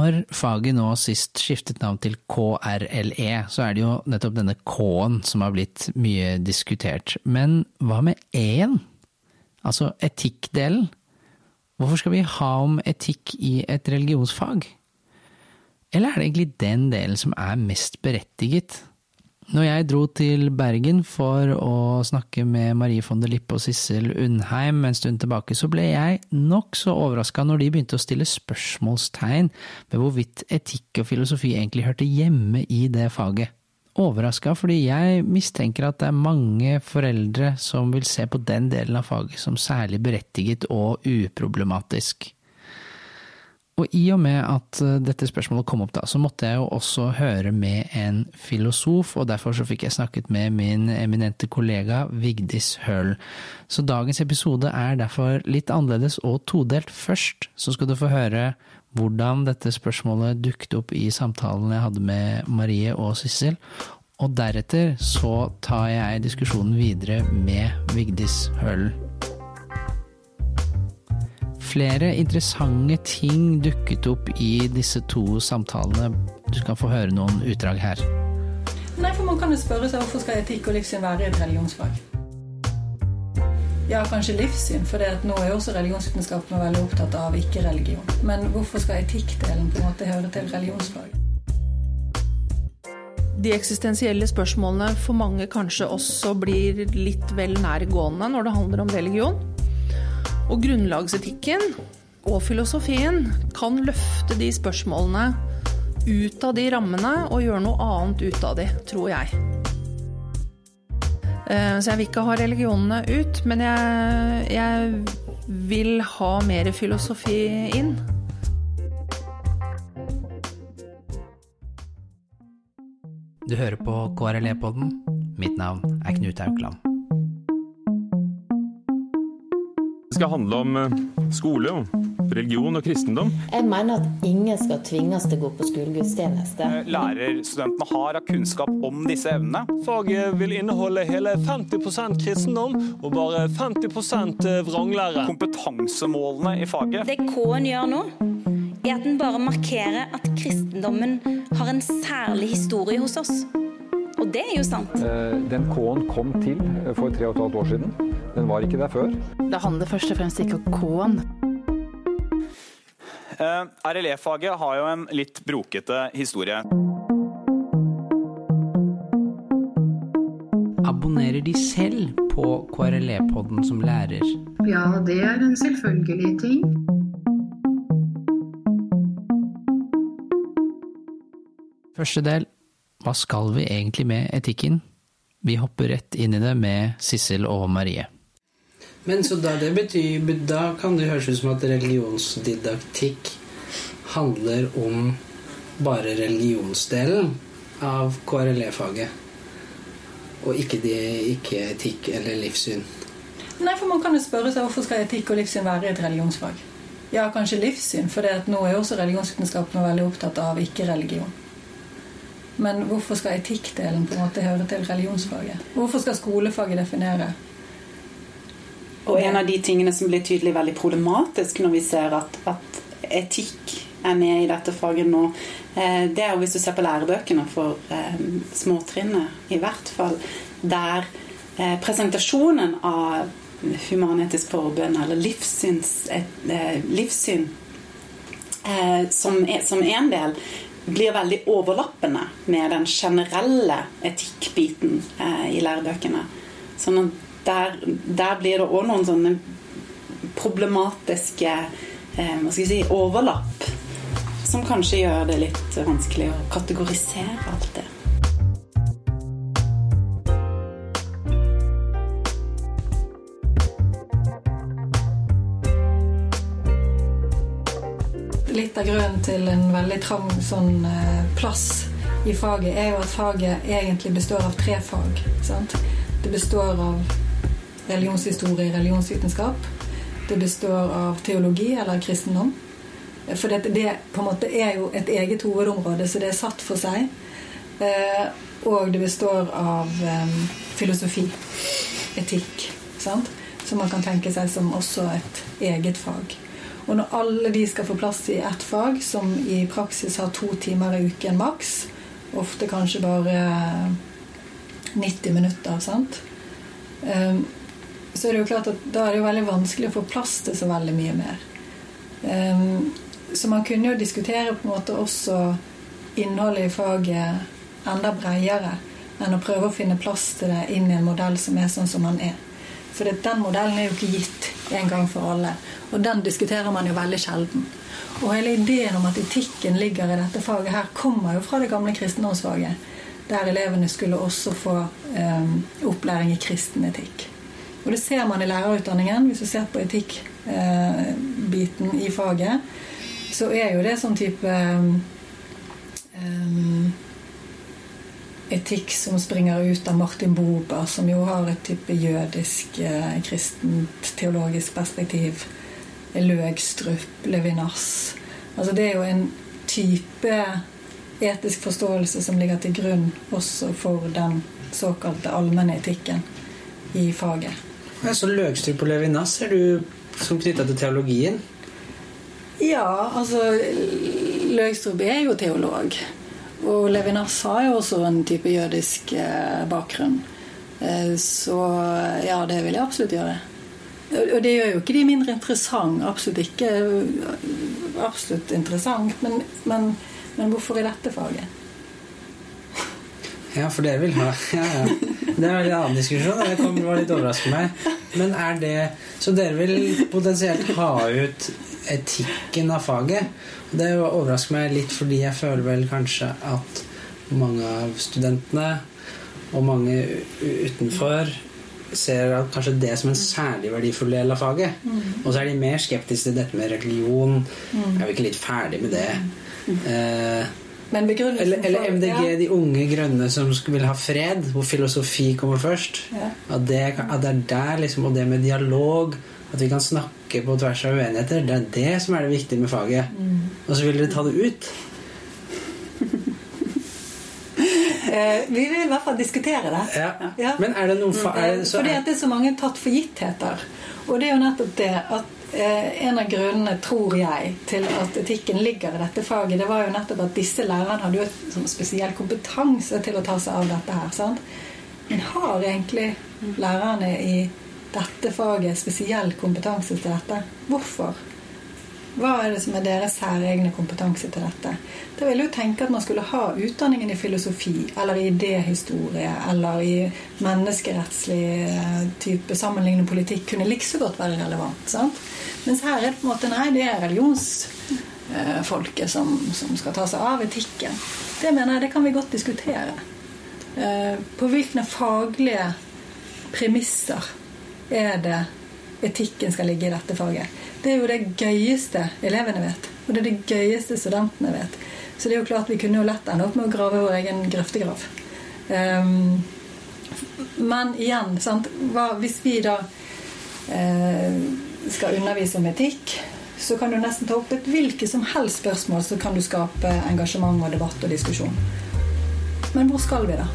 Når faget nå sist skiftet navn til KRLE, så er det jo nettopp denne K-en som har blitt mye diskutert. Men hva med E-en? Altså etikkdelen? Hvorfor skal vi ha om etikk i et religionsfag? Eller er det egentlig den delen som er mest berettiget? Når jeg dro til Bergen for å snakke med Marie von der Lippe og Sissel Undheim en stund tilbake, så ble jeg nokså overraska når de begynte å stille spørsmålstegn ved hvorvidt etikk og filosofi egentlig hørte hjemme i det faget. Overraska fordi jeg mistenker at det er mange foreldre som vil se på den delen av faget som særlig berettiget og uproblematisk. Og i og med at eh, dette spørsmålet kom opp da, så måtte jeg jo også høre med en filosof, og derfor så fikk jeg snakket med min eminente kollega Vigdis Høl. Så dagens episode er derfor litt annerledes og todelt. Først så skal du få høre hvordan dette spørsmålet dukket opp i samtalen jeg hadde med Marie og Sissel. Og deretter så tar jeg diskusjonen videre med Vigdis Hølen. Flere interessante ting dukket opp i disse to samtalene. Du skal få høre noen utdrag her. Nei, for Man kan jo spørre seg hvorfor skal etikk og livssyn være et religionsfag? Ja, kanskje livssyn, for nå er jo også religionsvitenskapen veldig opptatt av ikke-religion. Men hvorfor skal etikkdelen på en måte høre til religionsfag? De eksistensielle spørsmålene for mange kanskje også blir litt vel nærgående når det handler om religion. Og grunnlagsetikken og filosofien kan løfte de spørsmålene ut av de rammene og gjøre noe annet ut av de, tror jeg. Eh, så jeg vil ikke ha religionene ut, men jeg, jeg vil ha mer filosofi inn. Du hører på KRLE-podden. Mitt navn er Knut Aukland. Skal handle om eh, skole, religion og kristendom. Jeg mener at ingen skal tvinges til å gå på skolegudstjeneste. Eh, lærerstudentene har av kunnskap om disse evnene. Faget vil inneholde hele 50% kristendom og bare 50 eh, vranglære. Kompetansemålene i faget. Det K-en gjør nå, er at den bare markerer at kristendommen har en særlig historie hos oss. Og det er jo sant. Den K-en kom til for tre og et halvt år siden. Den var ikke der før. Det handler først og fremst ikke om K-en. Uh, RLE-faget har jo en litt brokete historie. Abonnerer de selv på KRLE-podden som lærer? Ja, det er en selvfølgelig ting. Første del Hva skal vi egentlig med etikken? Vi hopper rett inn i det med Sissel og Marie. Men så da det betyr Da kan det høres ut som at religionsdidaktikk handler om bare religionsdelen av KRLE-faget. Og ikke, de, ikke etikk eller livssyn. Nei, for man kan jo spørre seg hvorfor skal etikk og livssyn være et religionsfag? Ja, kanskje livssyn, for nå er jo også religionsvitenskapen veldig opptatt av ikke-religion. Men hvorfor skal etikkdelen på en måte høre til religionsfaget? Hvorfor skal skolefaget definere og en av de tingene som blir tydelig veldig problematisk når vi ser at, at etikk er med i dette faget nå, eh, det er jo hvis du ser på lærebøkene for eh, småtrinnet, i hvert fall, der eh, presentasjonen av human-etisk Forbund, eller livssyns, livssyn som, som en del blir veldig overlappende med den generelle etikkbiten eh, i lærebøkene. Sånn der, der blir det òg noen sånne problematiske eh, si, overlapp som kanskje gjør det litt vanskelig å kategorisere alt det. Litt av grunnen til en veldig trang sånn, eh, plass i faget er jo at faget egentlig består av tre fag. Sant? Det består av religionshistorie, religionsvitenskap. Det består av teologi eller kristendom. For det, det, på en måte er jo et eget hovedområde, så det er satt for seg. Eh, og det består av um, filosofi, etikk, sant? som man kan tenke seg som også et eget fag. Og når alle de skal få plass i ett fag, som i praksis har to timer i uken maks, ofte kanskje bare 90 minutter, sant? Um, så er det jo klart at da er det jo veldig vanskelig å få plass til så veldig mye mer. Um, så man kunne jo diskutere på en måte også innholdet i faget enda bredere enn å prøve å finne plass til det inn i en modell som er sånn som den er. For den modellen er jo ikke gitt en gang for alle. Og den diskuterer man jo veldig sjelden. Og hele ideen om at etikken ligger i dette faget her, kommer jo fra det gamle kristendomsfaget. Der elevene skulle også få um, opplæring i kristen etikk. Og det ser man i lærerutdanningen. Hvis du ser på etikkbiten uh, i faget, så er jo det sånn type um, etikk som springer ut av Martin Bober, som jo har et type jødisk, eh, perspektiv. Løgstrup, Levinas. Altså det er jo en type etisk forståelse som ligger til grunn også for den såkalte allmenne etikken i faget. Ja, så Løgstrup og Levinas er du som knytta til teologien? Ja, altså Løgstrup er jo teolog. Og Levinas har jo også en type jødisk eh, bakgrunn. Eh, så ja, det vil jeg absolutt gjøre. Og det gjør jo ikke de mindre interessant. Absolutt ikke. Absolutt interessant. Men, men, men hvorfor i dette faget? Ja, for dere vil ha ja, ja. Det er en annen diskusjon. Det var litt overraskende meg. Men er det Så dere vil potensielt ha ut etikken av faget? Det overrasker meg litt fordi jeg føler vel kanskje at mange av studentene og mange utenfor ser kanskje det som en særlig verdifull del av faget. Mm. Og så er de mer skeptiske til dette med religion. Mm. Er vi ikke litt ferdig med det? Eh, eller, eller, MDG, ja. de unge grønne som vil ha fred, hvor filosofi kommer først. Ja. At, det, at det er der, liksom, og det med dialog, at vi kan snakke på tvers av uenigheter, det er det som er det viktige med faget. Mm. Og så vil dere ta det ut. Eh, vi vil i hvert fall diskutere det. Ja. Ja. Men er det noen fa er det, så Fordi er, at det er så mange tatt for gittheter. Og det er jo nettopp det at eh, en av grunnene, tror jeg, til at etikken ligger i dette faget, det var jo nettopp at disse lærerne hadde jo sånn spesiell kompetanse til å ta seg av dette her. sant? Men har egentlig lærerne i dette faget spesiell kompetanse til dette? Hvorfor? Hva er det som er deres særegne kompetanse til dette? Da vil jeg jo tenke at man skulle ha utdanningen i filosofi eller i idéhistorie eller i menneskerettslig eh, type sammenlignende politikk kunne likså godt være relevant. sant? Mens her er det på en måte nei, det er religionsfolket som, som skal ta seg av etikken. Det mener jeg det kan vi godt diskutere. Eh, På hvilke faglige premisser er det etikken skal ligge i dette faget. Det er jo det gøyeste elevene vet. Og det er det gøyeste studentene vet. Så det er jo klart vi kunne jo lett ende opp med å grave vår egen grøftegrav. Um, men igjen? Hva, hvis vi da eh, skal undervise om etikk, så kan du nesten ta opp et hvilket som helst spørsmål, så kan du skape engasjement og debatt og diskusjon. Men hvor skal vi, da?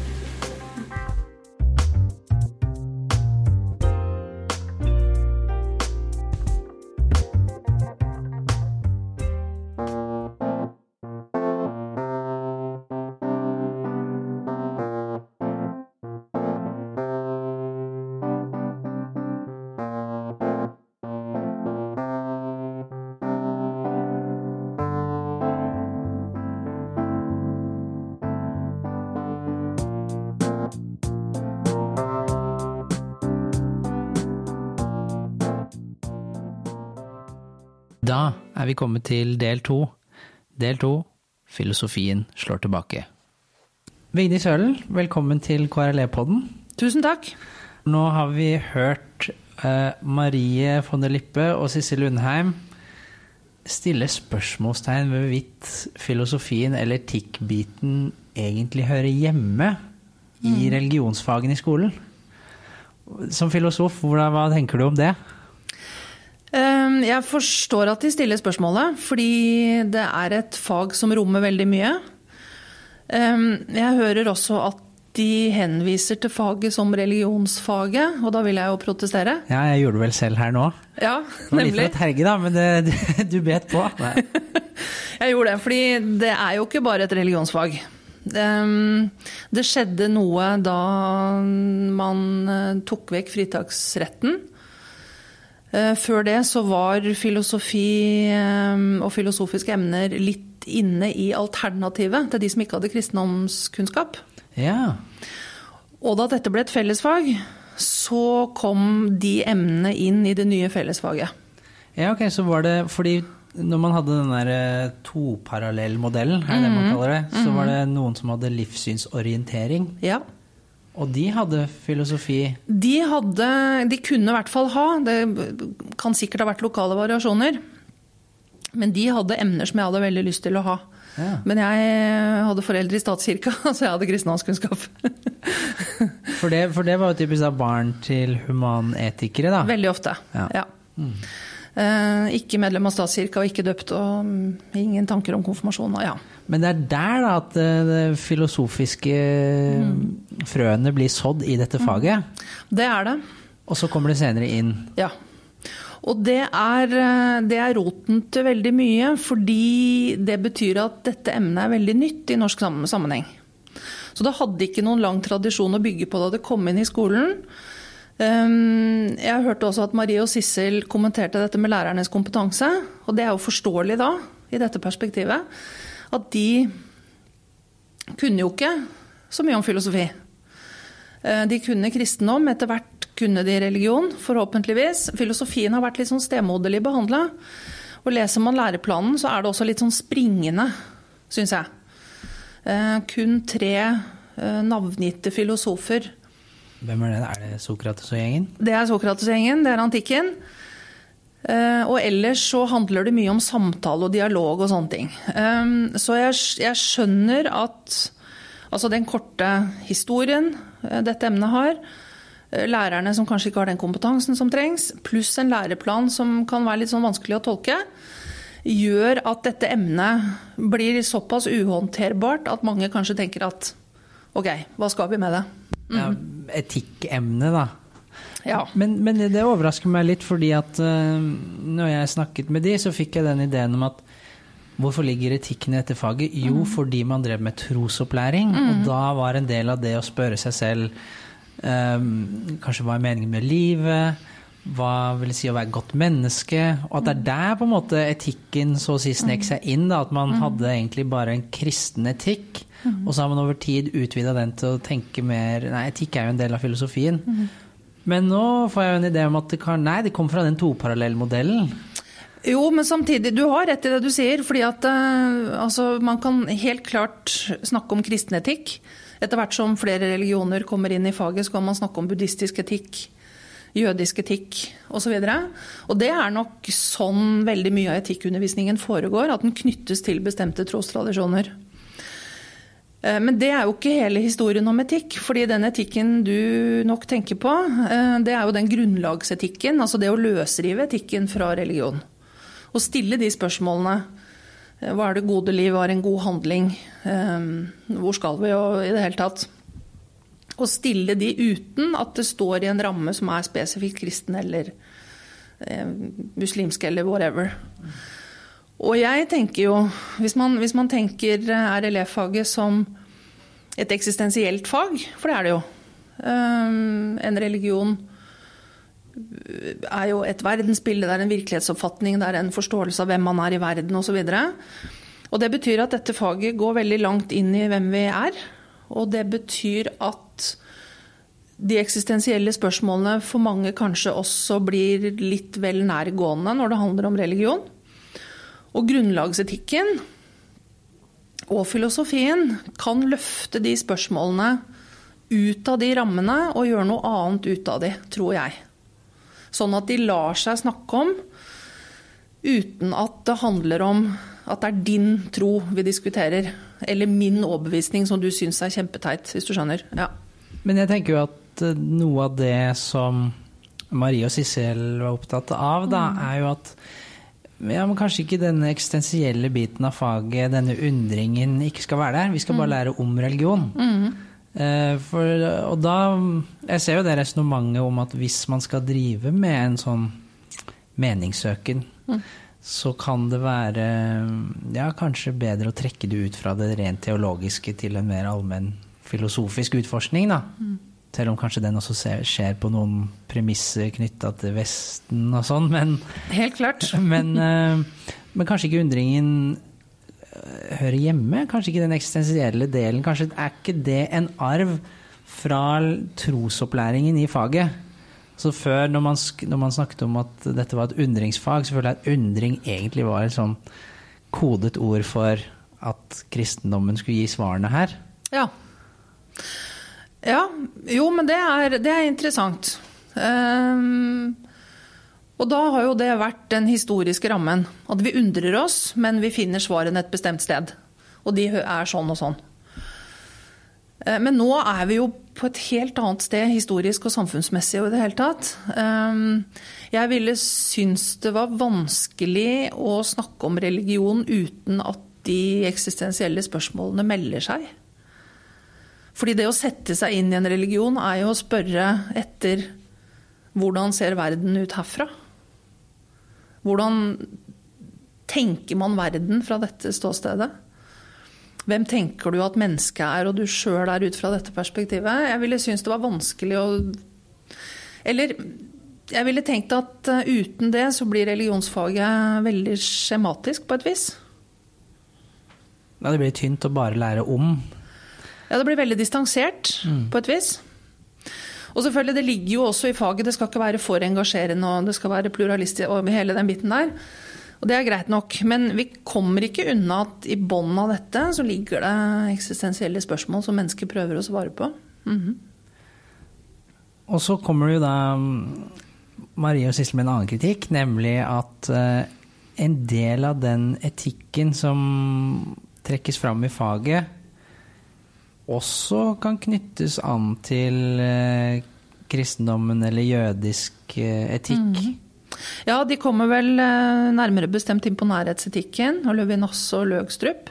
Da er vi kommet til del to. Del to filosofien slår tilbake. Vigdis Hølen, velkommen til KRLE-podden. Tusen takk. Nå har vi hørt uh, Marie von der Lippe og Sissel Lundheim stille spørsmålstegn ved hvorvidt filosofien eller etikkbiten egentlig hører hjemme i Mm. religionsfagene i skolen. Som filosof, hva tenker du om det? Um, Jeg forstår at de stiller spørsmålet, fordi det er et fag som rommer veldig mye. Um, Jeg hører også at de henviser til faget som religionsfaget, og da vil jeg jo protestere. Ja, jeg gjorde det vel selv her nå. Ja, nemlig. Det var litt for å terge, da, men det, du bet på. Jeg gjorde det, fordi det er jo ikke bare et religionsfag. Ehm, Det skjedde noe da man eh, tok vekk fritaksretten. Eh, Før det så var filosofi eh, og filosofiske emner litt inne i alternativet til de som ikke hadde kristendomskunnskap. Ja. Og da dette ble et fellesfag, så kom de emnene inn i det nye fellesfaget. ja, ok, så var det fordi når man hadde den der eh, toparallellmodellen, er det det man Mhm. kaller det, så Mhm. var det noen som hadde livssynsorientering. Ja. Og de hadde filosofi. De hadde De kunne i hvert fall ha, det kan sikkert ha vært lokale variasjoner, men de hadde emner som jeg hadde veldig lyst til å ha. Ja. Men jeg hadde foreldre i statskirka, så jeg hadde kristendomskunnskap. For det, for det var jo typisk da barn til humanetikere, da. Veldig ofte. Ja. Ja. Eh, ikke medlem av statskirka og ikke døpt og um, ingen tanker om konfirmasjon. Og ja. Men det er der da at det, det filosofiske frøene blir sådd i dette faget. Det er det. Og så kommer det senere inn. Ja. Og det er, eh, det er roten til veldig mye, fordi det betyr at dette emnet er veldig nytt i norsk sammenheng. Så det hadde ikke noen lang tradisjon å bygge på da det kom inn i skolen. Um, Jeg hørte også at Marie og Sissel kommenterte dette med lærernes kompetanse. Og det er jo forståelig da, i dette perspektivet, at de kunne jo ikke så mye om filosofi. Eh, De kunne kristendom, etter hvert kunne de religion, forhåpentligvis. Filosofien har vært litt sånn stemoderlig behandla. Og leser man læreplanen, så er det også litt sånn springende, syns jeg. Eh, Kun tre eh, navngitte filosofer. Hvem er det? Er det Sokrates og gjengen? Det er Sokrates og gjengen, det er antikken. Og ellers så handler det mye om samtale og dialog og sånne ting. Så jeg skjønner at altså den korte historien eh, dette emnet har, eh, lærerne som kanskje ikke har den kompetansen som trengs, pluss en læreplan som kan være litt sånn vanskelig å tolke, gjør at dette emnet blir såpass uhåndterbart at mange kanskje tenker at ok, hva skal vi med det? Ja, etikkemne, da. Ja. Men, men det overrasker meg litt, fordi at uh, når jeg snakket med de, så fikk jeg den ideen om at hvorfor ligger etikken i dette faget? Jo, fordi man drev med trosopplæring. Mm. Og da var en del av det å spørre seg selv um, kanskje hva er meningen med livet? Hva vil det si å være godt menneske? Og at det er der på en måte etikken så å si snek seg inn. Da, at man Mm. hadde egentlig bare en kristen etikk. Og så har man over tid utvida den til å tenke mer Nei, etikk er jo en del av filosofien. Men nå får jeg jo en idé om at det kan Nei, det kommer fra den toparallellmodellen. Jo, men samtidig, du har rett i det du sier. fordi at eh, altså, Man kan helt klart snakke om kristen etikk. Etter hvert som flere religioner kommer inn i faget, så kan man snakke om buddhistisk etikk, jødisk etikk osv. Og, og det er nok sånn veldig mye av etikkundervisningen foregår. At den knyttes til bestemte trostradisjoner. Eh, Men det er jo ikke hele historien om etikk. fordi den etikken du nok tenker på, eh, det er jo den grunnlagsetikken. Altså det å løsrive etikken fra religion. Og stille de spørsmålene. Eh, Hva er det gode liv? Hva er en god handling? Eh, Hvor skal vi? Og i det hele tatt. Og stille de uten at det står i en ramme som er spesifikt kristen eller eh, muslimsk eller whatever. Og jeg tenker jo, hvis man, hvis man tenker RLE-faget som et eksistensielt fag, for det er det jo um, En religion er jo et verdensbilde, det er en virkelighetsoppfatning, det er en forståelse av hvem man er i verden osv. Og, og det betyr at dette faget går veldig langt inn i hvem vi er. Og det betyr at de eksistensielle spørsmålene for mange kanskje også blir litt vel nærgående når det handler om religion. Og grunnlagsetikken og filosofien kan løfte de spørsmålene ut av de rammene og gjøre noe annet ut av de, tror jeg. Sånn at de lar seg snakke om uten at det handler om at det er din tro vi diskuterer. Eller min overbevisning som du syns er kjempeteit, hvis du skjønner. Ja. Men jeg tenker jo at eh, noe av det som Marie og Sissel var opptatt av, da, er jo at ja, men Kanskje ikke denne eksistensielle biten av faget, denne undringen, ikke skal være der. Vi skal bare lære om religion. Mm. Eh, For, og da Jeg ser jo det resonnementet om at hvis man skal drive med en sånn meningssøken, Mm. så kan det være ja, kanskje bedre å trekke det ut fra det rent teologiske til en mer allmenn filosofisk utforskning, da. Mm. Selv om kanskje den også skjer på noen premisser knytta til Vesten og sånn, men Helt klart. men, eh, men kanskje ikke undringen hører hjemme? Kanskje ikke den eksistensielle delen? Kanskje er ikke det en arv fra trosopplæringen i faget? Så før, når man, når man snakket om at dette var et undringsfag, så føler jeg at undring egentlig var et sånn kodet ord for at kristendommen skulle gi svarene her. Ja. Ja, jo, men det er, det er interessant. Ehm, og da har jo det vært den historiske rammen. At vi undrer oss, men vi finner svarene et bestemt sted. Og de er sånn og sånn. Eh, Men nå er vi jo på et helt annet sted historisk og samfunnsmessig og i det hele tatt. Ehm, Jeg ville synes det var vanskelig å snakke om religion uten at de eksistensielle spørsmålene melder seg. Fordi det å sette seg inn i en religion er jo å spørre etter hvordan ser verden ut herfra? Hvordan tenker man verden fra dette ståstedet? Hvem tenker du at mennesket er, og du sjøl er ut fra dette perspektivet? Jeg ville synes det var vanskelig å Eller jeg ville tenkt at eh, uten det så blir religionsfaget veldig skjematisk på et vis. Ja, det blir tynt å bare lære om. Ja, det blir veldig distansert på et vis. Og selvfølgelig, det ligger jo også i faget, det skal ikke være for engasjerende og det skal være pluralistisk og hele den biten der. Og det er greit nok. Men vi kommer ikke unna at i bunnen av dette så ligger det eksistensielle spørsmål som mennesker prøver å svare på. Mhm. Og så kommer det jo da mm, Marie og Sissel med en annen kritikk, nemlig at eh, en del av den etikken som trekkes fram i faget, også kan knyttes an til eh, kristendommen eller jødisk eh, etikk. Ja, de kommer vel eh, nærmere bestemt inn på nærhetsetikken og Løvinasse og Løgstrup.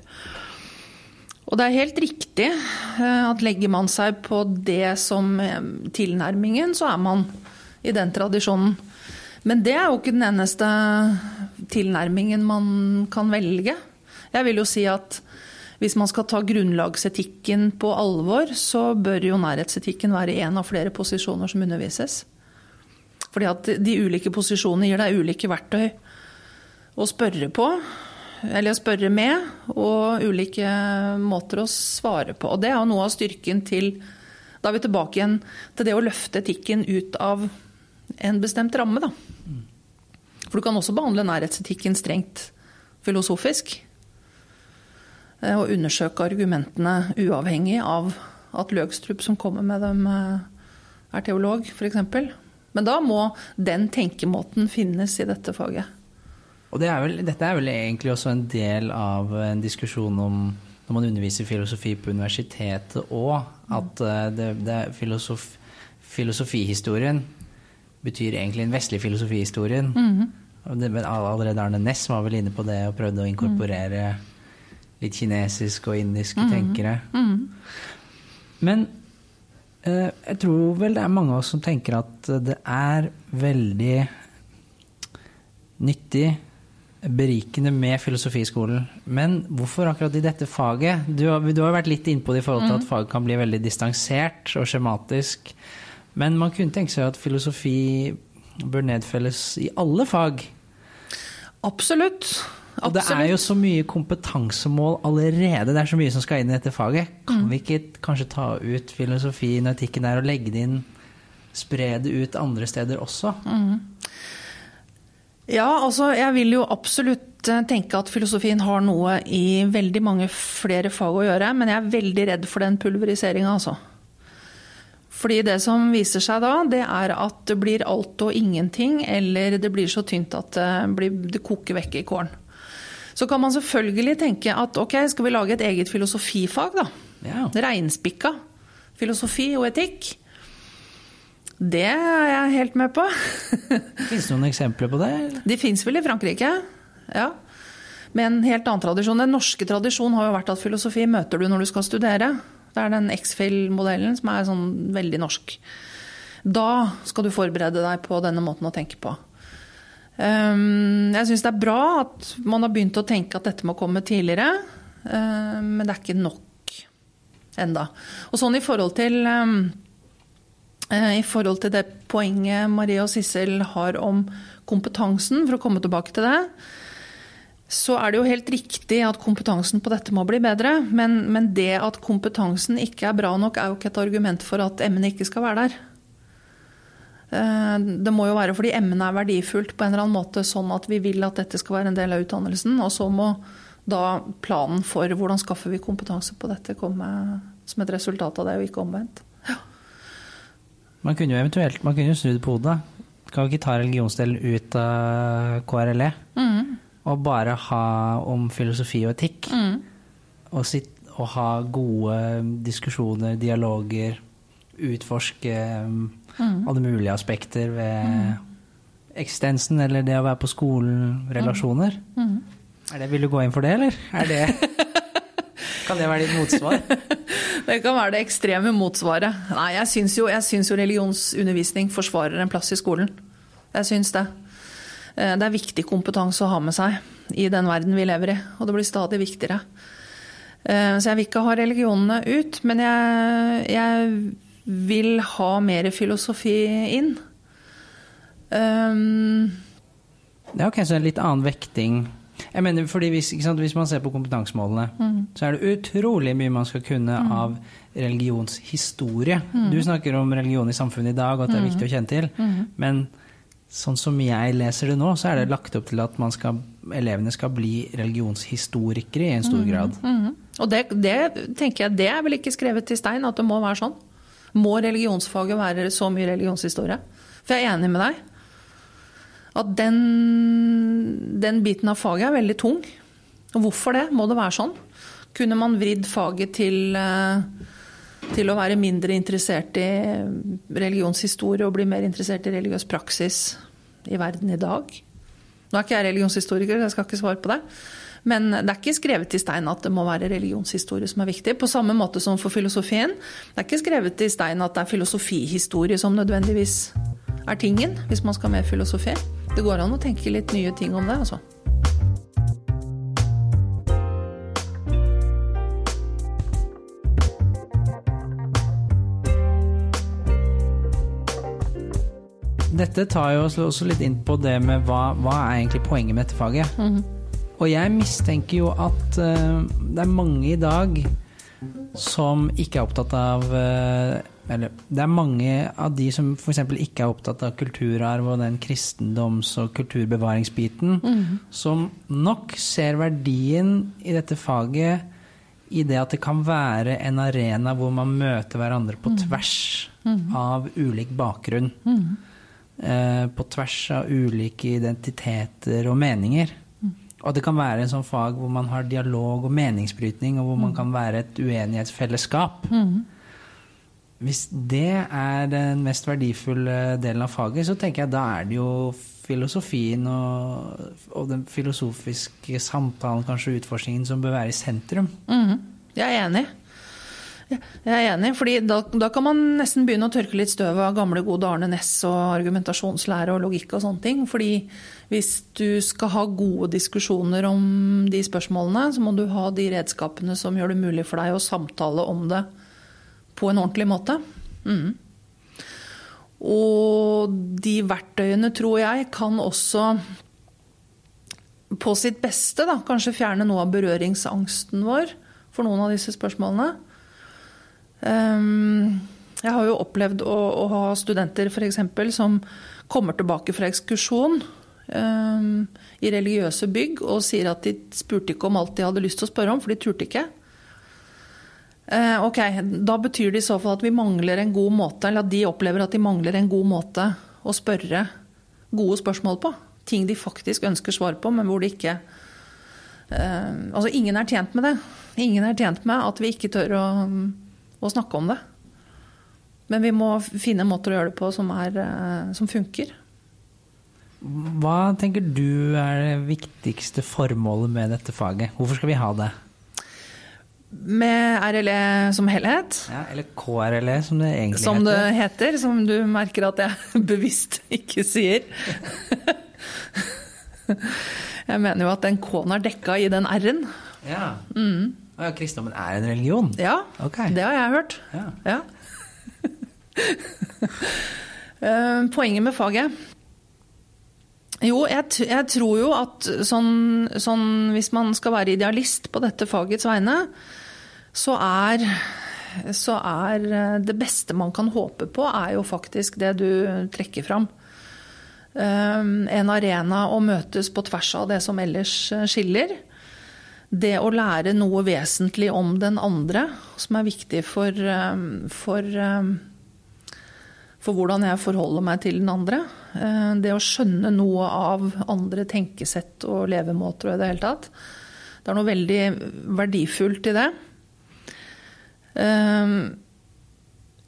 Og det er helt riktig eh, at legger man seg på det som tilnærmingen, så er man i den tradisjonen. Men det er jo ikke den eneste tilnærmingen man kan velge. Jeg vil jo si at hvis man skal ta grunnlagsetikken på alvor, så bør jo nærhetsetikken være en av flere posisjoner som undervises. Fordi at de ulike posisjonene gir deg ulike verktøy å spørre på, eller å spørre med, og ulike måter å svare på. Og det er jo noe av styrken til Da er vi tilbake igjen til det å løfte etikken ut av en bestemt ramme, da. For du kan også behandle nærhetsetikken strengt filosofisk. Eh, Og undersøke argumentene uavhengig av at Løgstrup som kommer med dem, eh, er teolog, f.eks. Men da må den tenkemåten finnes i dette faget. Og det er vel, dette er vel egentlig også en del av en diskusjon om når man underviser filosofi på universitetet òg, at eh, det, det filosof, filosofihistorien betyr egentlig den vestlige filosofihistorien. Mm -hmm. men allerede Arne Næss var vel inne på det og prøvde å inkorporere litt kinesiske og indiske Mhm. tenkere. Mm. Men eh, jeg tror vel det er mange av oss som tenker at det er veldig nyttig, berikende med filosofiskolen. Men hvorfor akkurat i dette faget? Du har, du har vært litt innpå det i forhold til at faget kan bli veldig distansert og skjematisk. Men man kunne tenke seg at filosofi bør nedfelles i alle fag. Absolutt. Og det er jo så mye kompetansemål allerede. Det er så mye som skal inn i dette faget. Kan vi ikke kanskje ta ut filosofien og etikken der og legge det inn Spre det ut andre steder også? Ja, altså jeg vil jo absolutt eh, tenke at filosofien har noe i veldig mange flere fag å gjøre, men jeg er veldig redd for den pulveriseringa, altså. Fordi det som viser seg da, det er at det blir alt og ingenting, eller det blir så tynt at det, blir, det koker vekk i kålen. Så kan man selvfølgelig tenke at ok, skal vi lage et eget filosofifag, da? Ja. Reinspikka. Filosofi og etikk. Det er jeg helt med på. Fins det noen eksempler på det? De fins vel i Frankrike, ja. Med en helt annen tradisjon. Den norske tradisjonen har jo vært at filosofi møter du når du skal studere. Det er den X-Fill-modellen som er sånn veldig norsk. Da skal du forberede deg på denne måten å tenke på. Um, jeg syns det er bra at man har begynt å tenke at dette må komme tidligere, uh, men det er ikke nok enda. Og sånn i forhold til um, i forhold til det poenget Marie og Sissel har om kompetansen, for å komme tilbake til det, så er det jo helt riktig at kompetansen på dette må bli bedre. Men, men det at kompetansen ikke er bra nok, er jo ikke et argument for at emnet ikke skal være der. Eh, det må jo være fordi emnet er verdifullt på en eller annen måte, sånn at vi vil at dette skal være en del av utdannelsen. Og så må da planen for hvordan skaffer vi kompetanse på dette komme som et resultat av det, og ikke omvendt. Man kunne jo eventuelt man kunne jo snudd på hodet. Kan vi ikke ta religionsdelen ut av KRLE? Mm. Og bare ha om filosofi og etikk. Mm. Og, sitt, og, ha gode diskusjoner, dialoger. Utforske mm. alle mulige aspekter ved mm. eksistensen eller det å være på skolen, relasjoner. Mm. Er det, vil du gå inn for det, eller? Er det Kan det være ditt motsvar? det kan være det ekstreme motsvaret. Nei, jeg syns jo, jo, religionsundervisning forsvarer en plass i skolen. Jeg syns det. Eh, det er viktig kompetanse å ha med seg i den verden vi lever i, og det blir stadig viktigere. Eh, så jeg vil ikke ha religionene ut, men jeg, jeg vil ha mer filosofi inn. Um, det er ok, så en litt annen vekting jeg mener, fordi hvis, sant, hvis man ser på kompetansemålene, mm. så er det utrolig mye man skal kunne mm. av religionshistorie. Mm. Du snakker om religion i samfunnet i dag, og at det er mm. viktig å kjenne til. Mm. Men sånn som jeg leser det nå, så er det lagt opp til at skal, elevene skal bli religionshistorikere i en stor mm. grad. Og det, det, tenker jeg, det er vel ikke skrevet i stein at det må være sånn? Må religionsfaget være så mye religionshistorie? For jeg er enig med deg at den, den biten av faget er veldig tung. Og hvorfor det? Må det være sånn? Kunne man vridd faget til, eh, til å være mindre interessert i religionshistorie og bli mer interessert i religiøs praksis i verden i dag? Nå er ikke jeg religionshistoriker, jeg skal ikke svare på det. Men det er ikke skrevet i stein at det må være religionshistorie som er viktig. På samme måte som for filosofien. Det er ikke skrevet i stein at det er filosofihistorie som nødvendigvis er tingen, hvis man skal med filosofi. Det går an å tenke litt nye ting om det, altså. Dette tar jo også litt inn på det med hva, hva er egentlig poenget med dette faget. Mm -hmm. Og jeg mistenker jo at uh, det er mange i dag som ikke er opptatt av uh, eller, det er mange av de som f.eks. ikke er opptatt av kulturarv og den kristendoms- og kulturbevaringsbiten, mm. som nok ser verdien i dette faget i det at det kan være en arena hvor man møter hverandre på mm. tvers mm. av ulik bakgrunn. Mm. Eh, på tvers av ulike identiteter og meninger. Og det kan være en sånn fag hvor man har dialog og meningsbrytning, og hvor man mm. kan være et uenighetsfellesskap. Mm. Hvis det er den mest verdifulle delen av faget, så tenker jeg da er det jo filosofien og, og den filosofiske samtalen, kanskje utforskningen, som bør være i sentrum. Mm, jeg er enig. Jeg er enig, fordi da, da, kan man nesten begynne å tørke litt støv av gamle, gode Arne Næss og argumentasjonslære og logikk og sånne ting. Fordi hvis du skal ha gode diskusjoner om de spørsmålene, så må du ha de redskapene som gjør det mulig for deg å samtale om det på en ordentlig måte. Mm. Og de verktøyene, tror jeg, kan også på sitt beste da, kanskje fjerne noe av berøringsangsten vår for noen av disse spørsmålene. Um, jeg har jo opplevd å, å ha studenter f.eks. som kommer tilbake fra ekskursjon um, i religiøse bygg og sier at de spurte ikke om alt de hadde lyst til å spørre om, for de turte ikke. Eh, ok, Da betyr det i så fall at vi mangler en god måte, eller at de opplever at de mangler en god måte å spørre gode spørsmål på. Ting de faktisk ønsker svar på, men hvor de ikke eh, Altså, ingen er tjent med det. Ingen er tjent med at vi ikke tør å, å snakke om det. Men vi må finne måter å gjøre det på som, er, eh, som funker. Hva tenker du er det viktigste formålet med dette faget? Hvorfor skal vi ha det? med RLE som helhet. Ja, eller KRLE, som det egentlig som heter. det heter, som du merker at jeg bevisst ikke sier. Jeg mener jo at den K-en er dekka i den R-en. Ja. Mm. Ja, kristendommen er en religion? Ja, okay. det har jeg hørt. Ja. Ja. Eh, Poenget med faget Jo, jeg, jeg tror jo at sånn, sånn Hvis man skal være idealist på dette fagets vegne, så er, så er eh, det beste man kan håpe på, er jo faktisk det du trekker fram. Eh, En arena å møtes på tvers av det som ellers skiller. Det å lære noe vesentlig om den andre, som er viktig for, eh, for, eh, for hvordan jeg forholder meg til den andre. Eh, Det å skjønne noe av andre tenkesett og levemåter og i det hele tatt. Det er noe veldig verdifullt i det.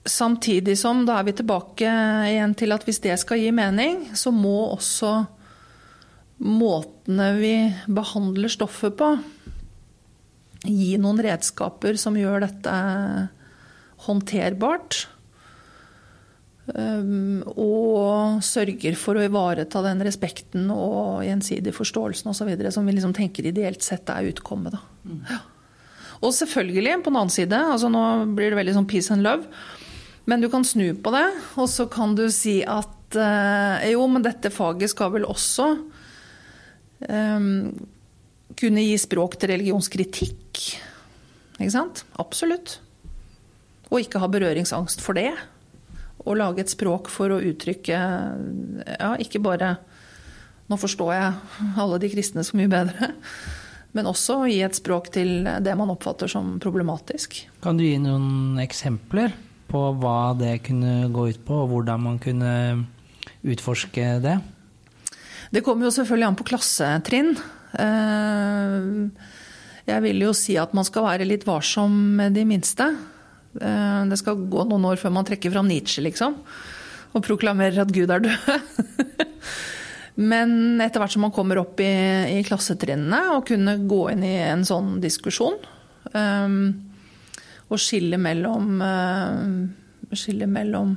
Samtidig som da er vi tilbake igjen til at hvis det skal gi mening, så må også måtene vi behandler stoffet på, gi noen redskaper som gjør dette håndterbart. Um, og sørger for å ivareta den respekten og gjensidig forståelsen osv. som vi liksom tenker ideelt sett er utkommet. Da. Ja. Og selvfølgelig, på den annen side, altså nå blir det veldig sånn peace and love, men du kan snu på det, og så kan du si at eh, jo, men dette faget skal vel også eh, kunne gi språk til religionskritikk. Ikke sant? Absolutt. Og ikke ha berøringsangst for det. Og lage et språk for å uttrykke Ja, ikke bare Nå forstår jeg alle de kristne så mye bedre. Men også gi et språk til det man oppfatter som problematisk. Kan du gi noen eksempler på hva det kunne gå ut på, og hvordan man kunne utforske det? Det kommer jo selvfølgelig an på klassetrinn. Eh, Jeg vil jo si at man skal være litt varsom med de minste. Eh, Det skal gå noen år før man trekker fram Nietzsche, liksom. Og proklamerer at Gud er død. Men etter hvert som man kommer opp i, i klassetrinnene, og kunne gå inn i en sånn diskusjon um, og skille mellom, uh, skille mellom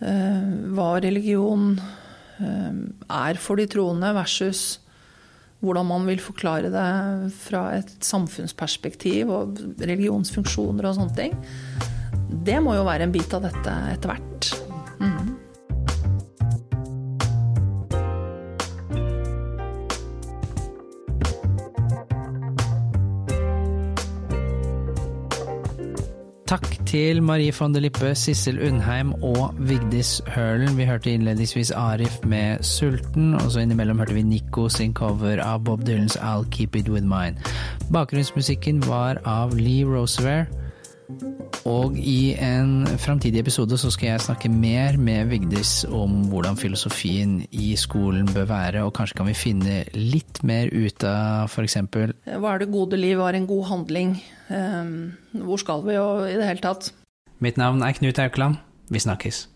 uh, hva religion uh, er for de troende, versus hvordan man vil forklare det fra et samfunnsperspektiv og religionsfunksjoner og sånne ting. Det må jo være en bit av dette etter hvert. Mm. Takk til Marie von de Lippe, Sissel Undheim og Vigdis Hølen. Vi hørte innledningsvis Arif med 'Sulten', og så innimellom hørte vi Nico sin cover av Bob Dylans 'I'll Keep It With Mine'. Bakgrunnsmusikken var av Lee Rosevere. Og i en framtidig episode så skal jeg snakke mer med Vigdis om hvordan filosofien i skolen bør være, og kanskje kan vi finne litt mer ut av f.eks. Hva er det gode liv, hva er en god handling? Eh, Hvor skal vi, og i det hele tatt? Mitt navn er Knut Haukeland. Vi snakkes.